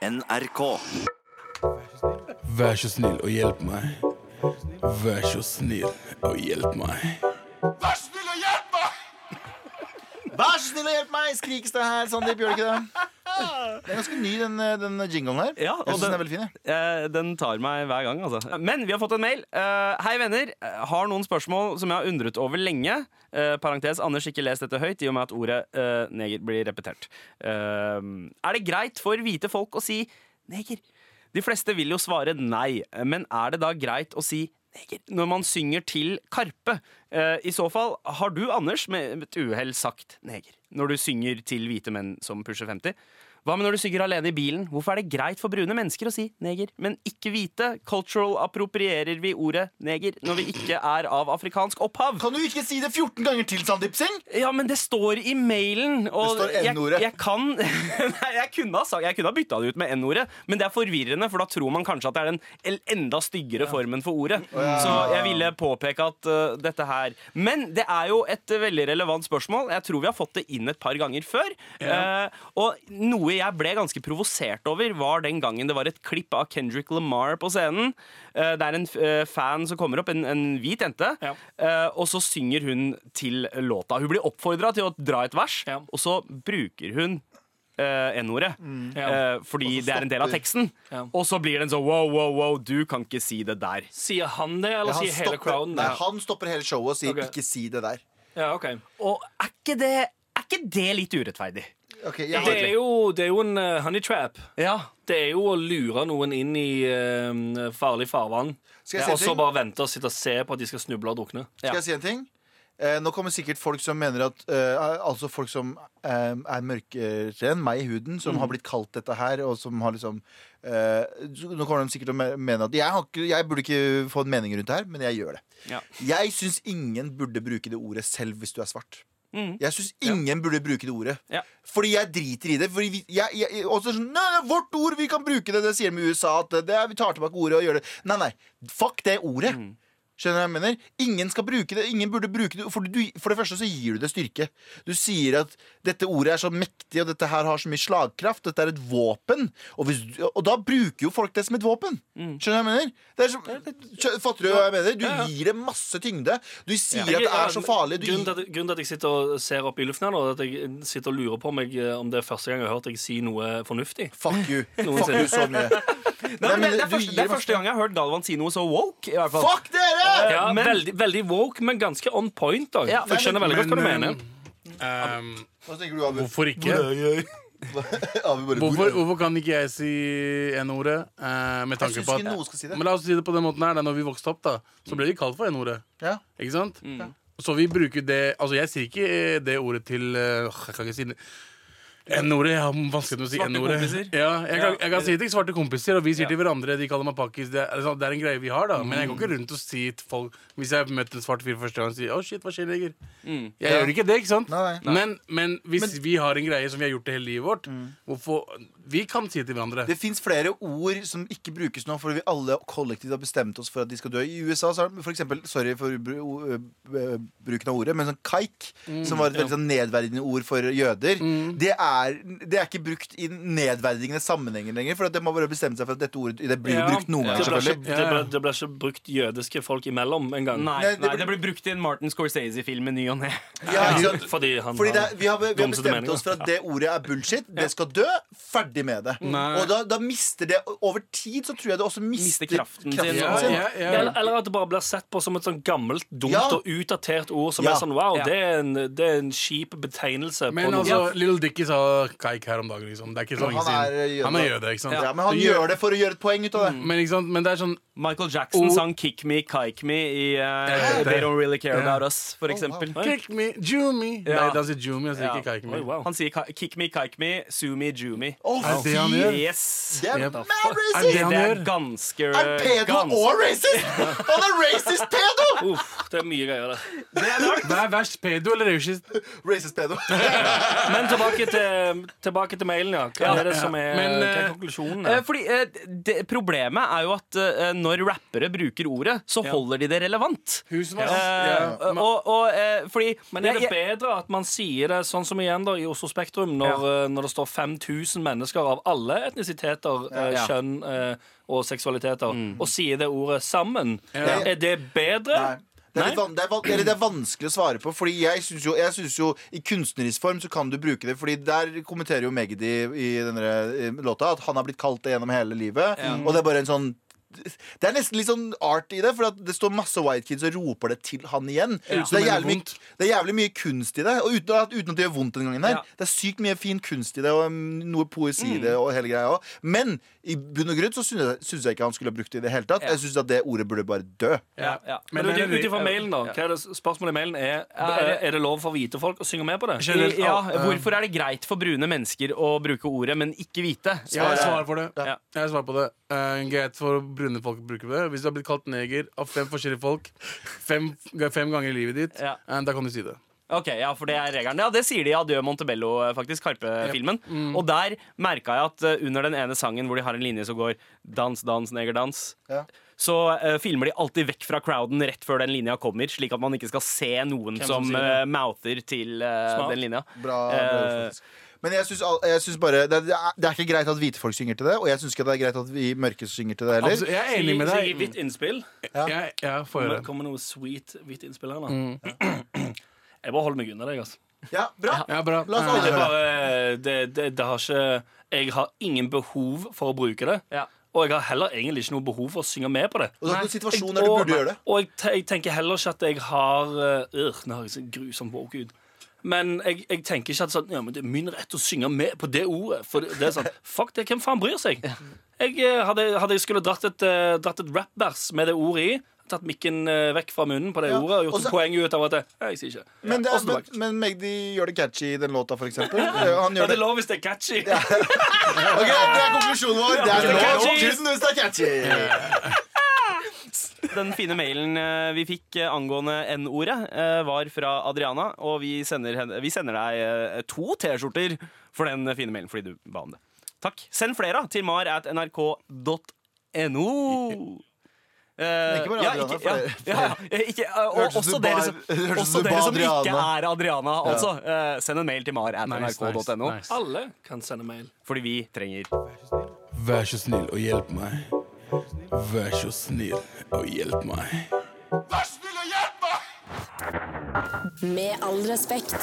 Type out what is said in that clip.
NRK. Vær så snill og hjelp meg. Vær så snill og hjelp meg. Vær så snill og hjelp meg! Vær så snill og hjelp meg, skrikes det her, Sandeep. Gjør det ikke det? Det er ganske ny, den, den jinglen her. Ja, jeg synes den- den er veldig fin. jeg. Eh, den tar meg hver gang, altså. Men vi har fått en mail. Uh, Hei, venner. Eh, Har noen spørsmål som jeg har undret over lenge. Uh, parentes, Anders ikke les dette høyt, i og med at ordet uh, neger blir repetert. Eh, er det greit for hvite folk å si neger? De fleste vil jo svare nei, men er det da greit å si neger når man synger til Karpe? Eh, I så fall, har du, Anders, med et uhell sagt neger når du synger til hvite menn som pusher 50? Hva med når du synger alene i bilen? Hvorfor er det greit for brune mennesker å si neger, men ikke hvite? Cultural approprierer vi ordet neger når vi ikke er av afrikansk opphav? Kan du ikke si det 14 ganger til, Sandeep Singh? Ja, men det står i mailen. Og Det står N-ordet. jeg kan Nei, jeg kunne ha, jeg kunne ha bytta det ut med N-ordet, men det er forvirrende, for da tror man kanskje at det er den enda styggere formen for ordet. Så jeg ville påpeke at uh, dette her Men det er jo et uh, veldig relevant spørsmål. Jeg tror vi har fått det inn et par ganger før. Uh, og noe jeg ble ganske provosert over, var den gangen det var et klipp av Kendrick Lamar på scenen. Uh, det er en uh, fan som kommer opp, en, en hvit jente, Ja. og så synger hun til låta. Hun blir oppfordra til å dra et vers, Ja. og så bruker hun eh, N-ordet. Ja. Uh, fordi det er en del av teksten. Ja. Og så blir den sånn wow, wow, wow, du kan ikke si det der. Sier han det, eller Ja, han, sier hele stopper, crowden nei, det? han stopper hele showet og sier okay. 'ikke si det der'. Ja, okay. Og er ikke det, er ikke det litt urettferdig? Okay, Det er jo, det er jo en uh, honey trap. Ja. Det er jo å lure noen inn i uh, farlig farvann. Skal jeg si en Og så bare vente og sitte og se på at de skal snuble og drukne. Skal jeg si en ting? Eh, nå kommer sikkert folk som mener at eh, Altså folk som eh, er mørkere enn meg i huden, som har blitt kalt dette her, og som har liksom eh, Nå kommer de sikkert til å mene at jeg, har ikke, jeg burde ikke få en mening rundt det her, men jeg gjør det. Ja. Jeg syns ingen burde bruke det ordet selv hvis du er svart. Mm. Jeg syns ingen burde bruke det ordet. Ja. Fordi jeg driter i det. Fordi vi, jeg, jeg, også, sånn, nei, det er vårt ord, vi kan bruke det. Det sier de i USA. At det er, vi tar tilbake ordet og gjør det. Nei, nei. Fuck det ordet. Mm. Skjønner du hva jeg mener? Ingen skal bruke det. Ingen burde bruke det for, du, for det første så gir du det styrke. Du sier at dette ordet er så mektig, og dette her har så mye slagkraft. Dette er et våpen. Og, hvis, og da bruker jo folk det som et våpen. Mm. Skjønner du hva jeg mener? Er så, fatter du hva jeg mener? Du Ja, ja. gir det masse tyngde. Du sier Jeg- at det er så farlig. Grunnen, til at, grunnen til at jeg sitter og ser opp i luften her nå, er at jeg sitter og lurer på meg eh, om det er første gang jeg har hørt deg si noe fornuftig. fuck you. Fuck you så mye. Nei, men det, det, er første, det er første gang jeg har hørt Galvan si noe så woke. I hvert fall. Fuck dere! Ja, men- veldig, veldig woke, men ganske on point. da Ja, For Jeg skjønner veldig godt hva du mener. Um, Hva du, hvorfor ikke? Hvorfor, hvorfor kan ikke jeg si N-ordet? Uh, med Jeg tanke på at si. Men la oss si det på den måten her da når vi vokste opp, da så ble vi kalt for N-ordet. Ja. Ikke sant? Så vi bruker det Altså, jeg sier ikke det ordet til uh, Jeg kan ikke si det. N-ordet. Jeg har vanskelig med å si N-ordet. Ja, jeg, kan, jeg kan si det til svarte kompiser, og vi sier Ja. til hverandre De kaller meg pakkis. Det, er- altså, det er en greie vi har, da. Men jeg går ikke rundt og sier til folk Hvis jeg møter en svart fyr første gang, og sier 'Å, shit, hva skjer, neger?' Jeg Ja. gjør ikke det, ikke sant? Nei, nei. Men, men hvis vi har en greie som vi har gjort det hele livet vårt, hvorfor Vi kan si til hverandre. Det fins flere ord som ikke brukes nå, fordi vi alle kollektivt har bestemt oss for at de skal dø. I USA så er det for eksempel, sorry for bruken av ordet, men sånn kaik, som var et veldig sånn nedverdigende ord for jøder, det, er, det er ikke brukt i nedverdigende sammenhenger lenger. For at det må bare bestemt seg for at dette ordet Det blir jo Ja. brukt noen Det ganger, selvfølgelig. det, ble, det ble ikke brukt jødiske folk imellom engang. Nei, Nei, det nei, blir- det blir brukt i en Martin Scorsese-film i ny og ne. Ja. Fordi han Fordi det, har vi, har, vi har bestemt oss for at det ordet er bullshit. Det skal dø. Ferdig med det. Nei. Og da, da mister det Over tid så tror jeg det også mister, Mister kraften sin. Sin. ja, ja. Eller, eller at det bare blir sett på som et sånn gammelt, dumt Ja. og utdatert ord som Ja. er sånn wow, Ja. det, er en, det er en kjip betegnelse. Men altså, Little Dickie sa kaik her om dagen. Liksom. Det er ikke så Men lenge siden. Han er jøde, ikke sant? Ja, men han gjør det for å gjøre et poeng ut av det. Men, ikke sant? men det er sånn Michael Jackson oh. sang 'Kick Me, Kike Me' i uh. They Don't Really Care. About Us, for wow. eksempel. Kick me, jew me. Ja. Nei, han sier jew me, han sier Ja. ikke Kike me. Oh, wow. Han sier 'Kick me, kike me, sue me, jew me'. Å, Er det han gjør? Yes. Det er Er racist! det Det er ganske Er pedo ganske- og racist! Han er racist pedo! Uff, det er mye greier, der. Det er. Hva er verst, pedo eller racist? Racist pedo. Men tilbake til, tilbake til mailen, ja. Hva er det som er Men, Hva er eh, konklusjonen? Eh. Fordi eh, det, Problemet er jo at eh, når rappere bruker ordet, så holder de det relevant. Husvask. Eh, Ja. og, og eh, fordi Men er det jeg- bedre at man sier det sånn som igjen da i Oslo Spektrum, når, eh, når det står 5000 mennesker av alle etnisiteter, eh, Ja. kjønn eh, og seksualiteter, og sier det ordet sammen? Ja. Er det bedre? Nei. Det er, van det, er, van eller det er vanskelig å svare på. Fordi jeg syns jo, jo I kunstnerisk form så kan du bruke det. Fordi der kommenterer jo Magdi i denne eh, låta at han har blitt kalt det gjennom hele livet. Og det er bare en sånn det er nesten litt sånn art i det, for at det står masse white kids og roper det til han igjen. Så det er, jævlig det er jævlig mye kunst i det. Og uten at, uten at det gjør vondt den gangen her. Ja. Det er sykt mye fin kunst i det, og um, noe poesi i det, og hele greia òg. Men i bunn og grunn så syns jeg, synes jeg ikke han skulle ha brukt det i det hele tatt. Ja. Jeg syns at det ordet burde bare dø. ja, ja. Men ut det ut ifra mailen, da. Hva er det spørsmålet i mailen er, Er- det lov for hvite folk å synge med på det? Generelt, ja, eh, hvorfor er det greit for brune mennesker å bruke ordet, men ikke hvite? Jeg har svar på det. Ja. Jeg har svar på det. Uh, greit for brune folk bruker det. Hvis du har blitt kalt neger av fem forskjellige folk fem, fem ganger i livet ditt, Ja. eh, da kan du si det. Ok, ja, for det er regelen. Ja, det sier de i Adjø Montebello, eh, faktisk. Karpe-filmen. Og der merka jeg at eh, under den ene sangen hvor de har en linje som går dans, dans, negerdans, Ja. så uh, filmer de alltid vekk fra crowden rett før den linja kommer, slik at man ikke skal se noen Hvem som, som uh, mouther til uh, den linja. Bra, bra. Men jeg syns, syns bare det, det, er, det er ikke greit at hvite folk synger til det, og jeg syns ikke det er greit at vi mørke synger til det heller. Altså, jeg er enig med deg. gi hvitt innspill. Ja. Jeg, jeg får Det kommer noe sweet hvitt innspill her nå. Jeg bare holder meg unna deg, altså. Ja, bra. Ja, bra. La oss holde Det, bare, det, det, det har ikke Jeg har ingen behov for å bruke det. Ja. Og jeg har heller egentlig ikke noe behov for å synge med på det. Og det er en Jeg- og- burde gjøre det. Og jeg, jeg tenker heller ikke at jeg har øh, Nå har jeg så grusom ut. Men jeg, jeg tenker ikke at sånn, ja, men det er min rett å synge med på det ordet. For det, det er sånn, Fuck det, hvem faen bryr seg? Jeg, eh, hadde, hadde jeg skulle dratt et, uh, dratt et rappvers med det ordet i, tatt mikken eh, vekk fra munnen på det Ja, ordet og gjort også, et poeng ut av at det, jeg sier ikke. Men, det men, men Magdi gjør det catchy i den låta, for eksempel. Han Ja, gjør det det er lov hvis det er catchy. Ok, Det er konklusjonen vår. Det er det er lov catchy. kun hvis det er catchy. Den fine mailen eh, vi fikk eh, angående N-ordet, eh, var fra Adriana. Og vi sender, henne, vi sender deg to T-skjorter for den fine mailen fordi du ba om det. Takk. Send flere da, til mar at nrk.no. Eh, Ikke bare ja, Adriana, ikke, ja, ja, ja, ikke, og Hørtes også dere som, også du dere ba som ikke er Adriana. Altså, eh, send en mail til mar at nrk.no. nice, nice. Alle kan sende mail. Fordi vi trenger Vær så snill og hjelp meg. Vær så snill og hjelp meg. Vær snill og hjelp meg! Med all respekt.